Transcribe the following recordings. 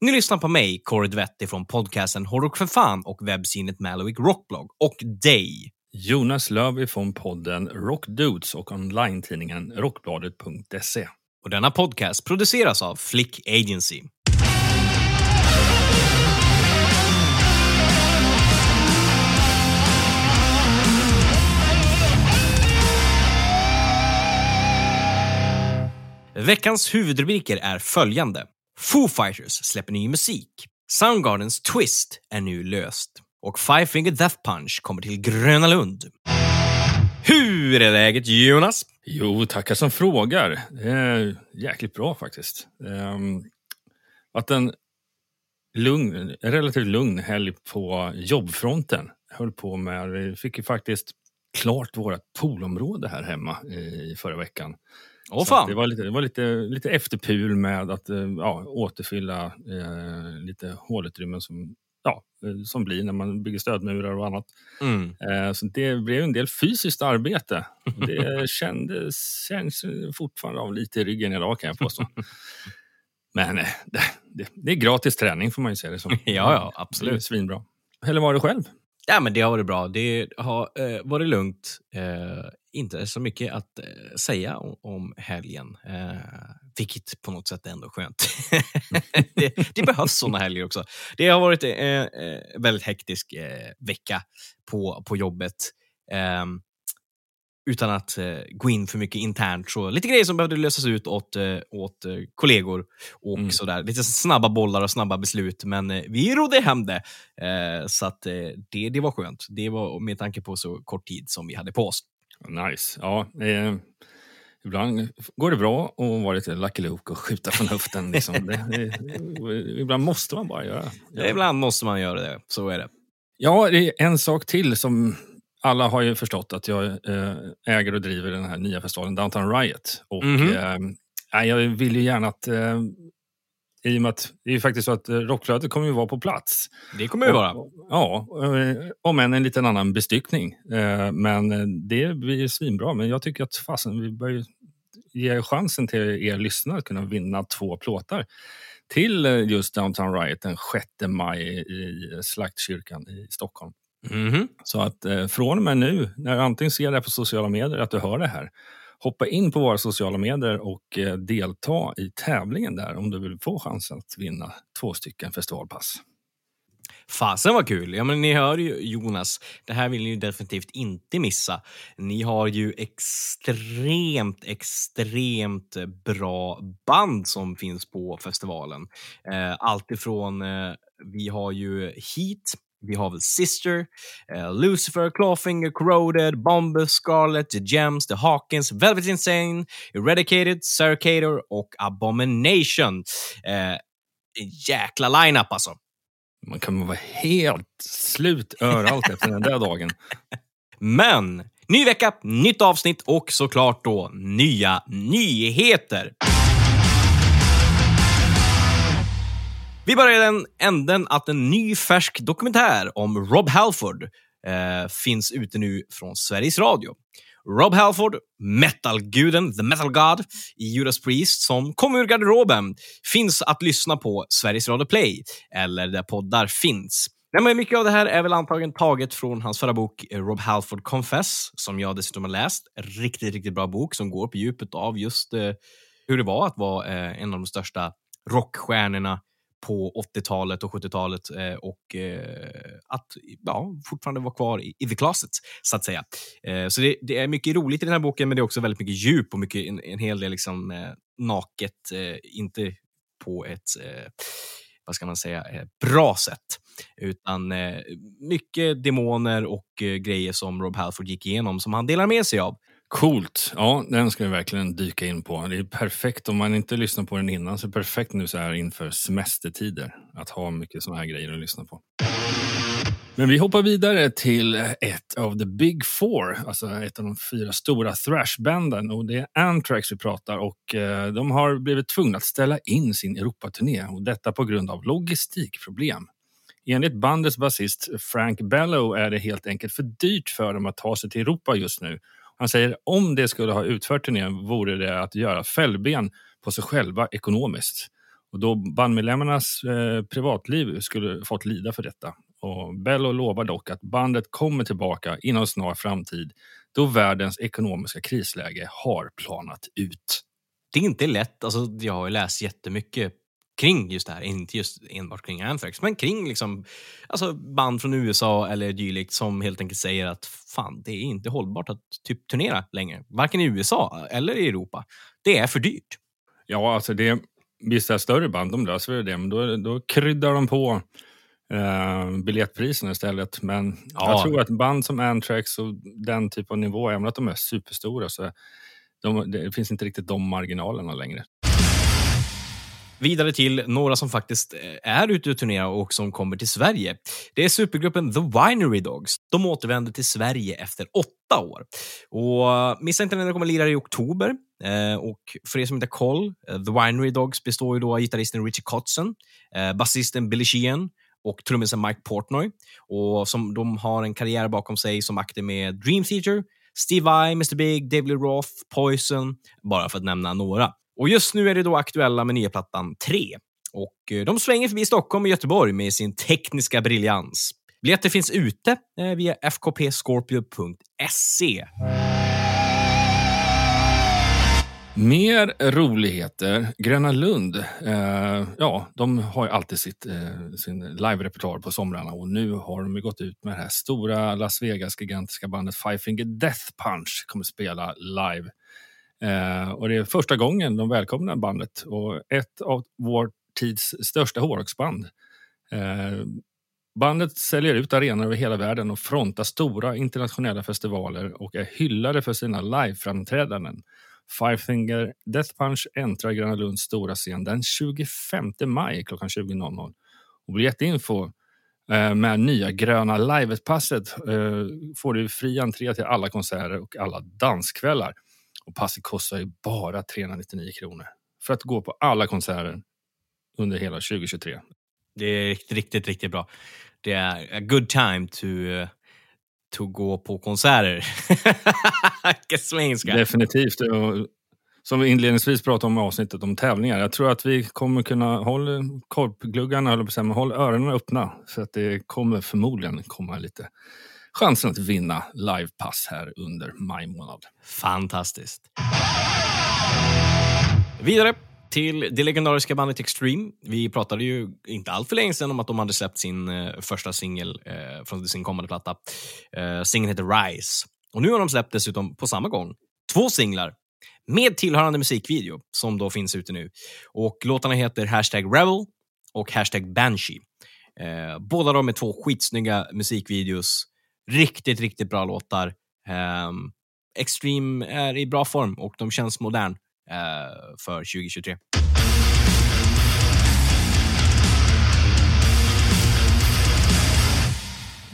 Ni lyssnar på mig, Corey Dvetti från podcasten Hårdrock för fan och webbsinet Malowick Rockblog och dig. Jonas Löv från podden Rockdudes och online-tidningen rockbladet.se. Och denna podcast produceras av Flick Agency. Veckans huvudrubriker är följande. Foo Fighters släpper ny musik. Soundgardens Twist är nu löst. Och Five Finger Death Punch kommer till Gröna Lund. Hur är läget Jonas? Jo, tackar som frågar. Det är jäkligt bra faktiskt. Um, att en lugn, relativt lugn helg på jobbfronten. Höll på med, vi fick ju faktiskt klart vårt poolområde här hemma i förra veckan. Åh fan! Det var, lite, det var lite, lite efterpul med att eh, ja, återfylla eh, lite hålutrymmen som, ja, eh, som blir när man bygger stödmurar och annat. Mm. Eh, så det blev en del fysiskt arbete. Det kändes, känns fortfarande av lite i ryggen idag kan jag påstå. Men eh, det, det, det är gratis träning får man ju säga det som. Ja, ja, Det är absolut. svinbra. Eller var det själv? Ja, men det har varit bra. Det har eh, varit lugnt. Eh, inte så mycket att eh, säga om, om helgen. Eh, vilket på något sätt är ändå skönt. det, det behövs såna helger också. Det har varit en eh, eh, väldigt hektisk eh, vecka på, på jobbet. Utan att eh, gå in för mycket internt. Så lite grejer som behövde lösas ut åt, eh, åt eh, kollegor och Mm. sådär. Lite snabba bollar och snabba beslut, men eh, vi rodde hem det. Eh, så att, eh, det, det var skönt. Det var med tanke på så kort tid som vi hade på oss. Nice. Ja, ibland går det bra att vara lite Lucky Luke och skjuta från höften. Liksom. det, det, ibland måste man bara göra. Ja. Ibland måste man göra det. Så är det. Ja, det är en sak till som alla har ju förstått att jag eh, äger och driver den här nya festivalen Downtown Riot. Och Mhm. eh, jag vill ju gärna att eh, i och med att det är ju faktiskt så att eh, rockflödet kommer ju vara på plats. Det kommer det vara. Ja, eh, om än en liten annan bestyckning. Eh, Men det blir svinbra. Men jag tycker att fasen, vi bör ju ge chansen till er lyssnare att kunna vinna två plåtar till just Downtown Riot den 6 maj i Slaktkyrkan i Stockholm. Mhm. Så att eh, från och med nu, när du antingen ser det på sociala medier, att du hör det här, hoppa in på våra sociala medier och eh, delta i tävlingen där om du vill få chansen att vinna två stycken festivalpass. Fasen vad kul! Ja, men ni hör ju Jonas, det här vill ni ju definitivt inte missa. Ni har ju extremt, extremt bra band som finns på festivalen. Eh, allt ifrån, eh, vi har ju Heat, vi har väl Sister, eh, Lucifer, Clawfinger, Corroded, Bombus, Scarlet, The Gems, The Hawkins, Velvet Insane, Eradicated, Cercator och Abomination. En jäkla line-up alltså. Man kan vara helt slut överallt efter den där dagen. Men ny vecka, nytt avsnitt och såklart då nya nyheter. Vi börjar i den änden att en ny färsk dokumentär om Rob Halford eh, finns ute nu från Sveriges Radio. Rob Halford, metalguden, the metal god i Judas Priest som kom ur garderoben finns att lyssna på Sveriges Radio Play eller där poddar finns. Nej, men mycket av det här är väl antagligen taget från hans förra bok eh, Rob Halford Confess, som jag dessutom har läst. Riktigt, riktigt bra bok som går på djupet av just eh, hur det var att vara eh, en av de största rockstjärnorna på 80-talet och 70-talet eh, och eh, att ja, fortfarande vara kvar i, i the closet, så att säga. Eh, så det, det är mycket roligt i den här boken, men det är också väldigt mycket djup och mycket, en, en hel del liksom, eh, naket, eh, inte på ett eh, vad ska man säga, eh, bra sätt. Utan eh, mycket demoner och eh, grejer som Rob Halford gick igenom som han delar med sig av. Coolt. Ja, den ska vi verkligen dyka in på. Det är perfekt om man inte lyssnar på den innan, så är det perfekt nu så här inför semestertider att ha mycket såna här grejer att lyssna på. Men vi hoppar vidare till ett av the big four, alltså ett av de fyra stora thrashbanden. Och det är Anthrax vi pratar och eh, de har blivit tvungna att ställa in sin Europaturné och detta på grund av logistikproblem. Enligt bandets basist Frank Bellow är det helt enkelt för dyrt för dem att ta sig till Europa just nu. Han säger om det skulle ha utfört turnén vore det att göra fällben på sig själva ekonomiskt. Och då bandmedlemmarnas eh, privatliv skulle fått lida för detta. Och Bello lovar dock att bandet kommer tillbaka inom snar framtid då världens ekonomiska krisläge har planat ut. Det är inte lätt. Alltså, jag har läst jättemycket kring just det här, inte just enbart kring Anthrax, men kring liksom, alltså band från USA eller dylikt som helt enkelt säger att fan, det är inte hållbart att typ turnera längre. Varken i USA eller i Europa. Det är för dyrt. Ja, alltså det, vissa större band de löser det, men då, då kryddar de på eh, biljettpriserna istället. Men Ja. jag tror att band som Anthrax och den typen av nivå, även att de är superstora, så de, det finns inte riktigt de marginalerna längre. Vidare till några som faktiskt eh, är ute och turnerar och som kommer till Sverige. Det är supergruppen The Winery Dogs. De återvänder till Sverige efter åtta år. Och eh, missa inte när de kommer lira i oktober. Eh, och för er som inte har koll, The Winery Dogs består ju då av gitarristen Richie Kotzen, basisten Billy Sheehan och trummisen Mike Portnoy. Och som de har en karriär bakom sig som akter med Dream Theater, Steve Vai, Mr Big, David Lee Roth, Poison, bara för att nämna några. Och just nu är det då aktuella med nya plattan 3. Och eh, de svänger förbi Stockholm och Göteborg med sin tekniska briljans. Biljetter finns ute eh, via fkpscorpio.se. Mer roligheter. Gröna Lund, eh, ja, de har ju alltid sitt, eh, sin live-repertoar på somrarna och nu har de ju gått ut med det här stora Las Vegas-gigantiska bandet Five Finger Death Punch kommer spela live. Eh, och det är första gången de välkomnar bandet och ett av vår tids största hårdrocksband. Eh, bandet säljer ut arenor över hela världen och frontar stora internationella festivaler och är hyllade för sina liveframträdanden. Five Finger Death Punch äntrar Gröna Lunds stora scen den 25 maj klockan 20.00. Och biljettinfo eh, med nya gröna livet-passet eh, får du fri entré till alla konserter och alla danskvällar. Och passet kostar ju bara 399 kronor för att gå på alla konserter under hela 2023. Det är riktigt, riktigt, bra. Det är a good time to, to gå på konserter. Definitivt. Som vi inledningsvis pratade om i avsnittet om tävlingar. Jag tror att vi kommer kunna hålla korpgluggarna, höll jag på att säga, men håll öronen öppna. För att det kommer förmodligen komma lite chansen att vinna livepass här under maj månad. Fantastiskt. Vidare till det legendariska bandet Extreme. Vi pratade ju inte allt för länge sedan om att de hade släppt sin eh, första singel eh, från sin kommande platta. Eh, singeln heter Rise. Och nu har de släppt dessutom på samma gång två singlar med tillhörande musikvideo som då finns ute nu. Och Låtarna heter Hashtag Rebel och Hashtag Banshee. Eh, båda de är två skitsnygga musikvideos. Riktigt, riktigt bra låtar. Um, Extreme är i bra form och de känns modern uh, för 2023.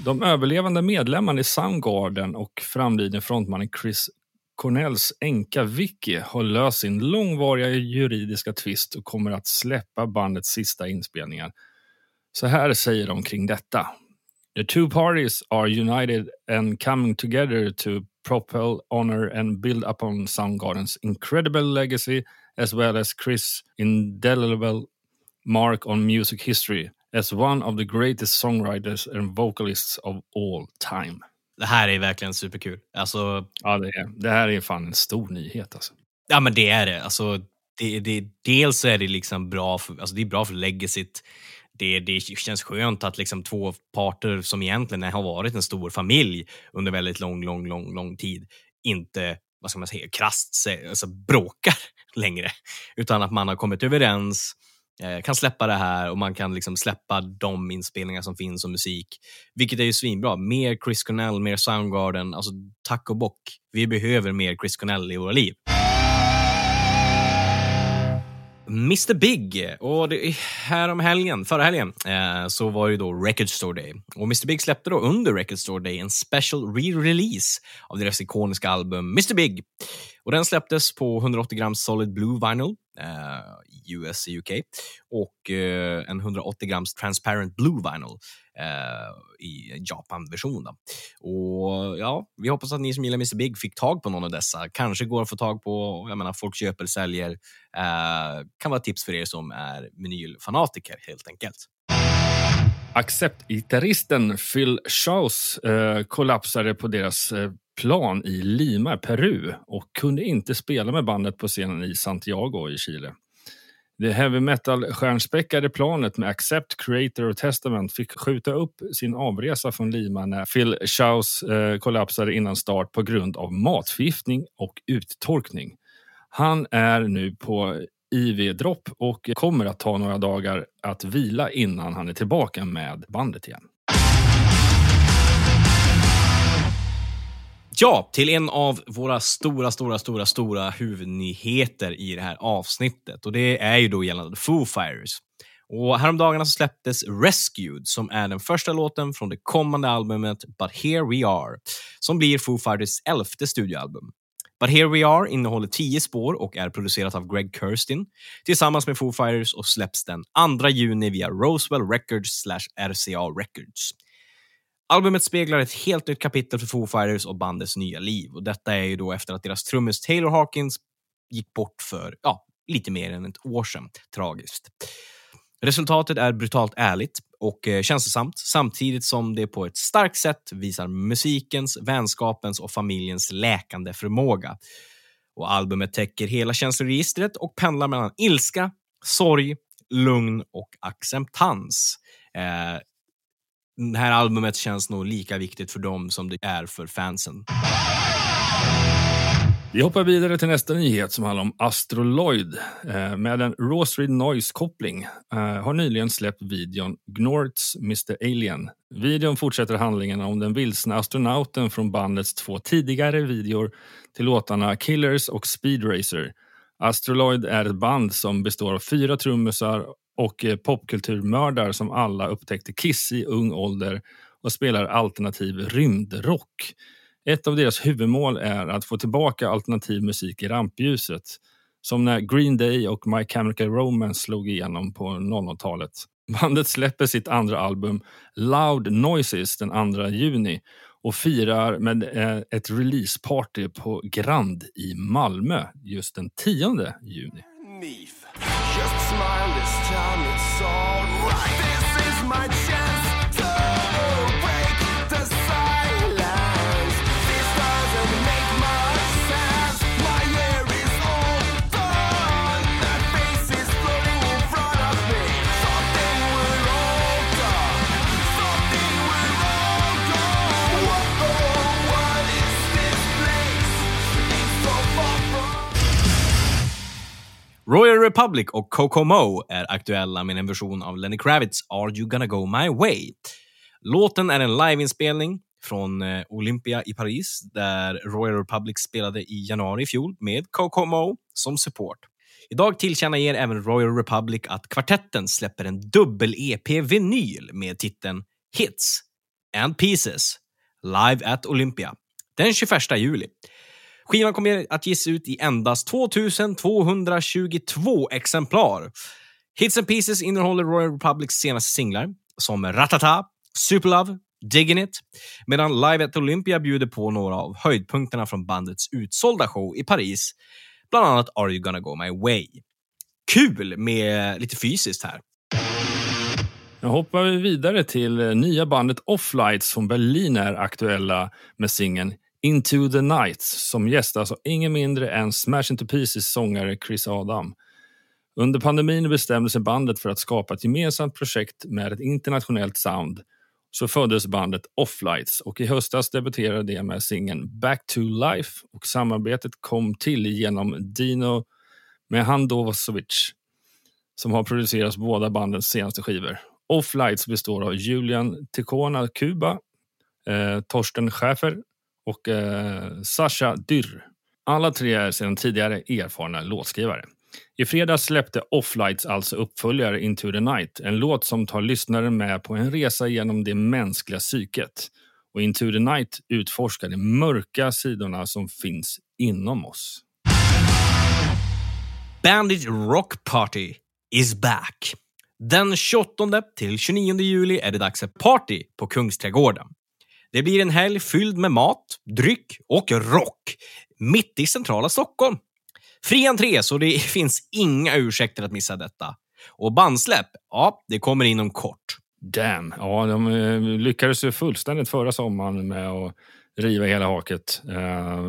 De överlevande medlemmarna i Soundgarden och framlidne frontmannen Chris Cornells änka Vicky har löst sin långvariga juridiska tvist och kommer att släppa bandets sista inspelningar. Så här säger de kring detta. The two parties are united and coming together to propel, honor and build upon Soundgarden's incredible legacy as well as Chris' indelible mark on music history as one of the greatest songwriters and vocalists of all time. Det här är verkligen superkul. Alltså, Ja, det, är, det här är fan en stor nyhet alltså. ja men det är det. Alltså, det, det dels är det liksom bra för, alltså det är bra för legacyt. Det, det känns skönt att liksom två parter som egentligen har varit en stor familj under väldigt lång, lång, lång, lång tid inte, vad ska man säga, krasst alltså, bråkar längre. Utan att man har kommit överens eh, kan släppa det här och man kan liksom släppa de inspelningar som finns och musik. Vilket är ju svinbra. Mer Chris Cornell, mer Soundgarden. Alltså, tack och bock. Vi behöver mer Chris Cornell i våra liv. Mr Big. Och det, här om helgen, förra helgen eh, så var det då Record Store Day. Och Mr Big släppte då under Record Store Day en special re-release av deras ikoniska album Mr Big. Och den släpptes på 180 gram Solid Blue Vinyl eh, i US och UK och eh, en 180 grams Transparent Blue Vinyl eh, i Japan-version. Och ja, Vi hoppas att ni som gillar Mr Big fick tag på någon av dessa. Kanske går att få tag på, jag menar, folk köper, säljer. Eh, kan vara ett tips för er som är vinylfanatiker helt enkelt. Accept-gitarristen Phil Schaus eh, kollapsade på deras eh, plan i Lima, Peru och kunde inte spela med bandet på scenen i Santiago i Chile. Det heavy metal-stjärnspäckade planet med Accept, Creator och Testament fick skjuta upp sin avresa från Lima när Phil Schaus eh, kollapsade innan start på grund av matförgiftning och uttorkning. Han är nu på IV-dropp och kommer att ta några dagar att vila innan han är tillbaka med bandet igen. Ja, till en av våra stora, stora, stora, stora huvudnyheter i det här avsnittet. Och Det är ju då gällande Foo Fighters. Och häromdagarna så släpptes Rescued som är den första låten från det kommande albumet But Here We Are som blir Foo Fighters elfte studioalbum. But Here We Are innehåller tio spår och är producerat av Greg Kirstin tillsammans med Foo Fighters och släpps den 2 juni via Roswell Records RCA Records. Albumet speglar ett helt nytt kapitel för Foo Fighters och bandets nya liv. Och Detta är ju då efter att deras trummis Taylor Hawkins gick bort för ja, lite mer än ett år sedan. Tragiskt. Resultatet är brutalt ärligt och eh, känslosamt samtidigt som det på ett starkt sätt visar musikens, vänskapens och familjens läkande förmåga. Och Albumet täcker hela känsloregistret och pendlar mellan ilska, sorg, lugn och acceptans. Eh, det här albumet känns nog lika viktigt för dem som det är för fansen. Vi hoppar vidare till nästa nyhet som handlar om Astroloid. Eh, med en Rosary Noise-koppling eh, har nyligen släppt videon Gnorts Mr Alien. Videon fortsätter handlingen om den vilsna astronauten från bandets två tidigare videor till låtarna Killers och Speed Racer. Astroloid är ett band som består av fyra trummisar och eh, popkulturmördar som alla upptäckte Kiss i ung ålder och spelar alternativ rymdrock. Ett av deras huvudmål är att få tillbaka alternativ musik i rampljuset. Som när Green Day och My Chemical Romance slog igenom på 00-talet. Bandet släpper sitt andra album Loud Noises den 2 juni och firar med eh, ett releaseparty på Grand i Malmö just den 10 juni. Just Royal Republic och Kokomo är aktuella med en version av Lenny Kravitz Are You Gonna Go My Way. Låten är en liveinspelning från eh, Olympia i Paris där Royal Republic spelade i januari i fjol med Kokomo som support. Idag tillkännager även Royal Republic att kvartetten släpper en dubbel-EP-vinyl med titeln Hits and Pieces live at Olympia den 21 juli. Skivan kommer att ges ut i endast 2222 exemplar. Hits and Pieces innehåller Royal Republics senaste singlar som Ratata, Superlove, Diggin' It, medan Live at Olympia bjuder på några av höjdpunkterna från bandets utsålda show i Paris, bland annat Are You Gonna Go My Way. Kul med lite fysiskt här. Nu hoppar vi vidare till nya bandet Offlights från Berlin är aktuella med singeln Into the Night som gästas av alltså ingen mindre än Smash Into Pieces sångare Chris Adam. Under pandemin bestämde sig bandet för att skapa ett gemensamt projekt med ett internationellt sound. Så föddes bandet Offlights och i höstas debuterade de med singeln Back to Life och samarbetet kom till genom Dino Mehandovosovic. som har producerat båda bandens senaste skivor. Offlights består av Julian Ticona Kuba, eh, Torsten Schäfer och eh, Sasha Dyrr. Alla tre är sedan tidigare erfarna låtskrivare. I fredags släppte Offlights alltså uppföljare Into the Night, en låt som tar lyssnaren med på en resa genom det mänskliga psyket. Och Into the Night utforskar de mörka sidorna som finns inom oss. Bandit Rock Party is back. Den 28 till 29 juli är det dags för party på Kungsträdgården. Det blir en helg fylld med mat, dryck och rock mitt i centrala Stockholm. Fri entré, så det finns inga ursäkter att missa detta. Och bandsläpp, ja, det kommer inom kort. Damn! Ja, de eh, lyckades ju fullständigt förra sommaren med att riva hela haket. Eh,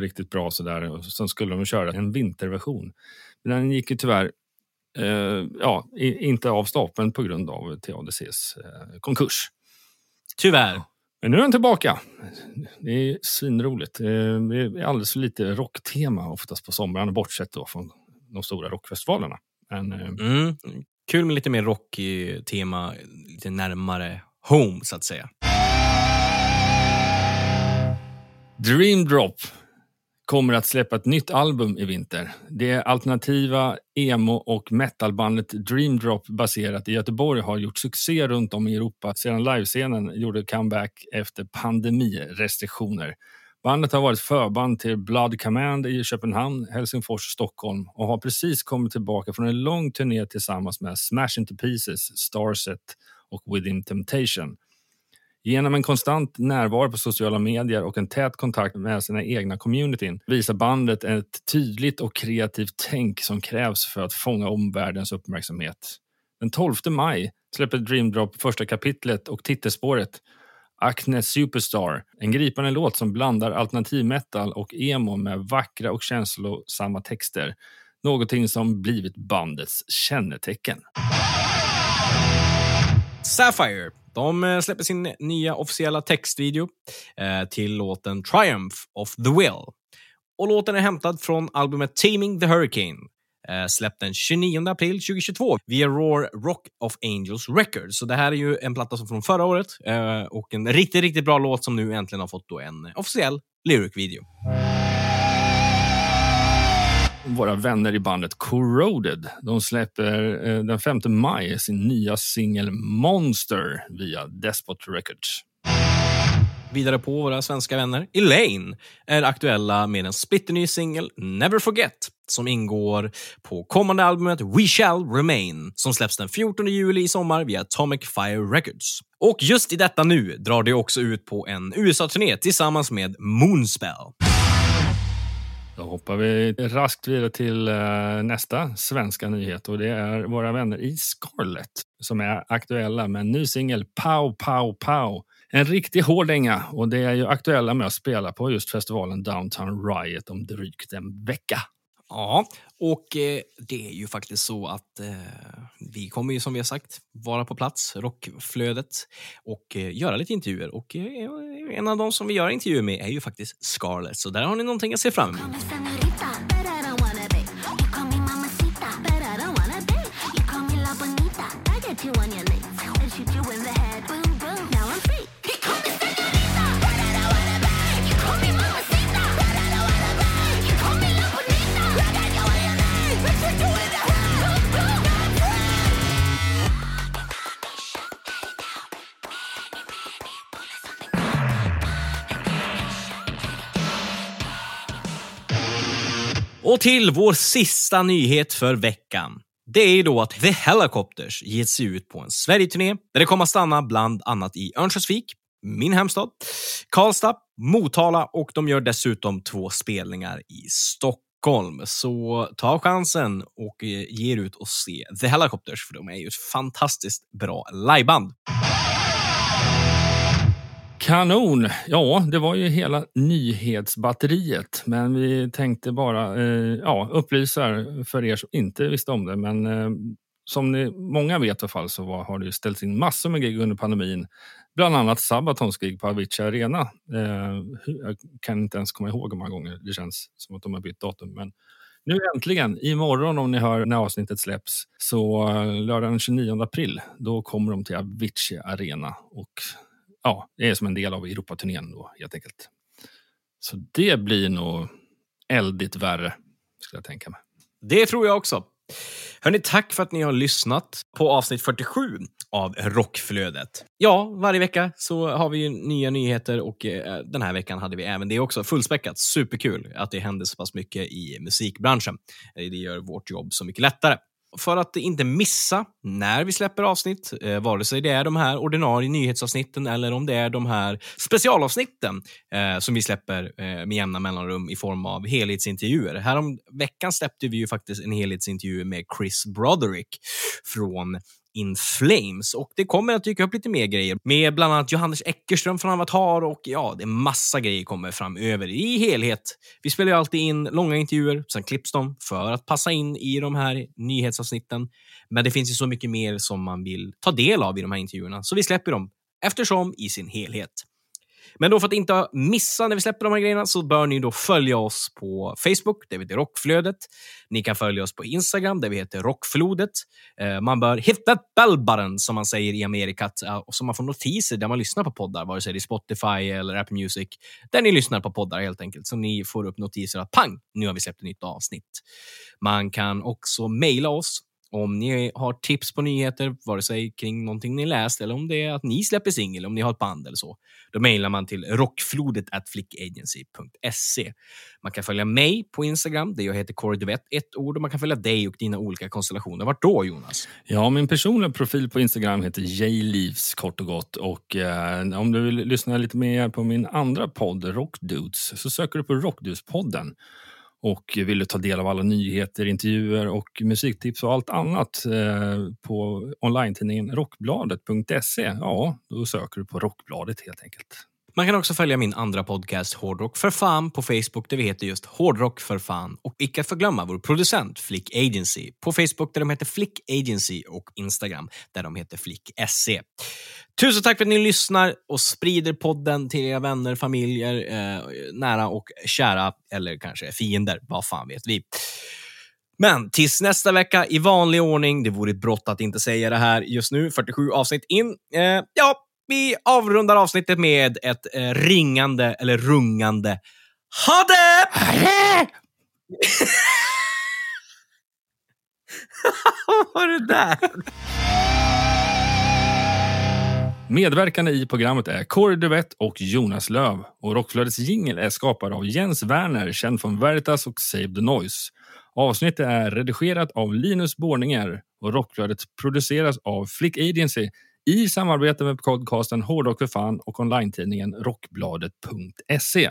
riktigt bra sådär. Och Sen skulle de köra en vinterversion. Men den gick ju tyvärr eh, ja, inte av stapeln på grund av TADCs eh, konkurs. Tyvärr. Men nu är den tillbaka. Det är svinroligt. Eh, Det är alldeles för lite rocktema oftast på somrarna, bortsett då från de stora rockfestivalerna. Men, eh, Mm. Kul med lite mer rock-tema, lite närmare home, så att säga. Dream Drop kommer att släppa ett nytt album i vinter. Det alternativa emo och metalbandet Dream Drop baserat i Göteborg har gjort succé runt om i Europa sedan livescenen gjorde comeback efter pandemirestriktioner. Bandet har varit förband till Blood Command i Köpenhamn, Helsingfors och Stockholm och har precis kommit tillbaka från en lång turné tillsammans med Smash Into Pieces, Starset och Within Temptation. Genom en konstant närvaro på sociala medier och en tät kontakt med sina egna communityn visar bandet ett tydligt och kreativt tänk som krävs för att fånga omvärldens uppmärksamhet. Den 12 maj släpper Dream Drop första kapitlet och titelspåret Acne Superstar, en gripande låt som blandar alternativ metal och emo med vackra och känslosamma texter. Någonting som blivit bandets kännetecken. Sapphire. De eh, släpper sin nya officiella textvideo eh, till låten Triumph of the Will. Och låten är hämtad från albumet Taming the Hurricane. Eh, släppt den 29 april 2022 via Roar Rock of Angels Records. Så det här är ju en platta som från förra året och en riktigt, riktigt bra låt som nu äntligen har fått då en officiell lyric-video våra vänner i bandet Corroded. De släpper eh, den 5 maj sin nya singel Monster via Despot Records. Vidare på våra svenska vänner. Elaine är aktuella med en splitterny singel, Never Forget, som ingår på kommande albumet We Shall Remain, som släpps den 14 juli i sommar via Atomic Fire Records. Och just i detta nu drar det också ut på en USA-turné tillsammans med Moonspell. Då hoppar vi raskt vidare till eh, nästa svenska nyhet och det är våra vänner i Scarlett som är aktuella med en ny singel Pow Pow Pow. En riktig hårdänga och det är ju aktuella med att spela på just festivalen Downtown Riot om drygt en vecka. Ja, och eh, det är ju faktiskt så att eh, vi kommer ju som vi har sagt vara på plats, rockflödet, och eh, göra lite intervjuer. Och eh, en av de som vi gör intervjuer med är ju faktiskt Scarlett, så där har ni någonting att se fram emot. Och till vår sista nyhet för veckan. Det är ju då att The Helicopters ger sig ut på en Sverigeturné där det kommer att stanna bland annat i Örnsköldsvik, min hemstad, Karlstad, Motala och de gör dessutom två spelningar i Stockholm. Så ta chansen och eh, ge er ut och se The Helicopters för de är ju ett fantastiskt bra liveband. Kanon! Ja, det var ju hela nyhetsbatteriet. Men vi tänkte bara eh, ja, upplysa för er som inte visste om det. Men eh, som ni, många vet i alla fall så var, har det ju ställts in massor med gig under pandemin. Bland annat Sabatons gig på Avicii Arena. Eh, jag kan inte ens komma ihåg hur många gånger det känns som att de har bytt datum. Men Nu äntligen, imorgon om ni hör när avsnittet släpps, så eh, lördagen den 29 april, då kommer de till Avicii Arena. Och ja, det är som en del av Europaturnén då helt enkelt. Så det blir nog eldigt värre, skulle jag tänka mig. Det tror jag också. Hörni, tack för att ni har lyssnat på avsnitt 47 av Rockflödet. Ja, varje vecka så har vi ju nya nyheter och eh, den här veckan hade vi även det också. Fullspäckat. Superkul att det händer så pass mycket i musikbranschen. Eh, det gör vårt jobb så mycket lättare. För att inte missa när vi släpper avsnitt, eh, vare sig det är de här ordinarie nyhetsavsnitten eller om det är de här specialavsnitten eh, som vi släpper eh, med jämna mellanrum i form av helhetsintervjuer. Härom veckan släppte vi ju faktiskt en helhetsintervju med Chris Broderick från in Flames. Och det kommer att dyka upp lite mer grejer med bland annat Johannes Eckerström från Avatar och ja, det är massa grejer kommer framöver i helhet. Vi spelar ju alltid in långa intervjuer, sen klipps de för att passa in i de här nyhetsavsnitten. Men det finns ju så mycket mer som man vill ta del av i de här intervjuerna, så vi släpper dem eftersom i sin helhet. Men då för att inte missa när vi släpper de här grejerna så bör ni då följa oss på Facebook, där vi heter Rockflödet. Ni kan följa oss på Instagram, där vi heter Rockflodet. Eh, man bör hit that bell button, som man säger i Amerikat, eh, så man får notiser där man lyssnar på poddar, vare sig det är Spotify eller Apple Music, där ni lyssnar på poddar helt enkelt. Så ni får upp notiser att pang, nu har vi släppt ett nytt avsnitt. Man kan också mejla oss om ni har tips på nyheter, vare sig kring någonting ni läst eller om det är att ni släpper singel, om ni har ett band eller så. Då mejlar man till rockflodet at flickagency.se. Man kan följa mig på Instagram, där jag heter Corey Duvett, ett ord, och man kan följa dig och dina olika konstellationer. Vart då, Jonas? Ja, min personliga profil på Instagram heter jleaves kort och gott. Och eh, om du vill lyssna lite mer på min andra podd, Rockdudes, så söker du på Rockdudes-podden. Och vill du ta del av alla nyheter, intervjuer och musiktips och allt annat eh, på online-tidningen rockbladet.se, ja, då söker du på Rockbladet helt enkelt. Man kan också följa min andra podcast Hårdrock för fan på Facebook där vi heter just Hårdrock för fan. Och icke att förglömma vår producent Flick Agency på Facebook där de heter Flick Agency och Instagram där de heter Flick SC. Tusen tack för att ni lyssnar och sprider podden till era vänner, familjer, eh, nära och kära eller kanske fiender. Vad fan vet vi. Men tills nästa vecka i vanlig ordning. Det vore ett brott att inte säga det här just nu, 47 avsnitt in. Eh, ja, vi avrundar avsnittet med ett eh, ringande eller rungande Ha det! Vad var det där? Medverkande i programmet är Corey Duvett och Jonas Löv. Och Rockflödets jingel är skapad av Jens Werner, känd från Veritas och Save the Noise. Avsnittet är redigerat av Linus Borninger och Rockflödet produceras av Flick Agency i samarbete med podcasten Hårdrock för fan och online-tidningen Rockbladet.se.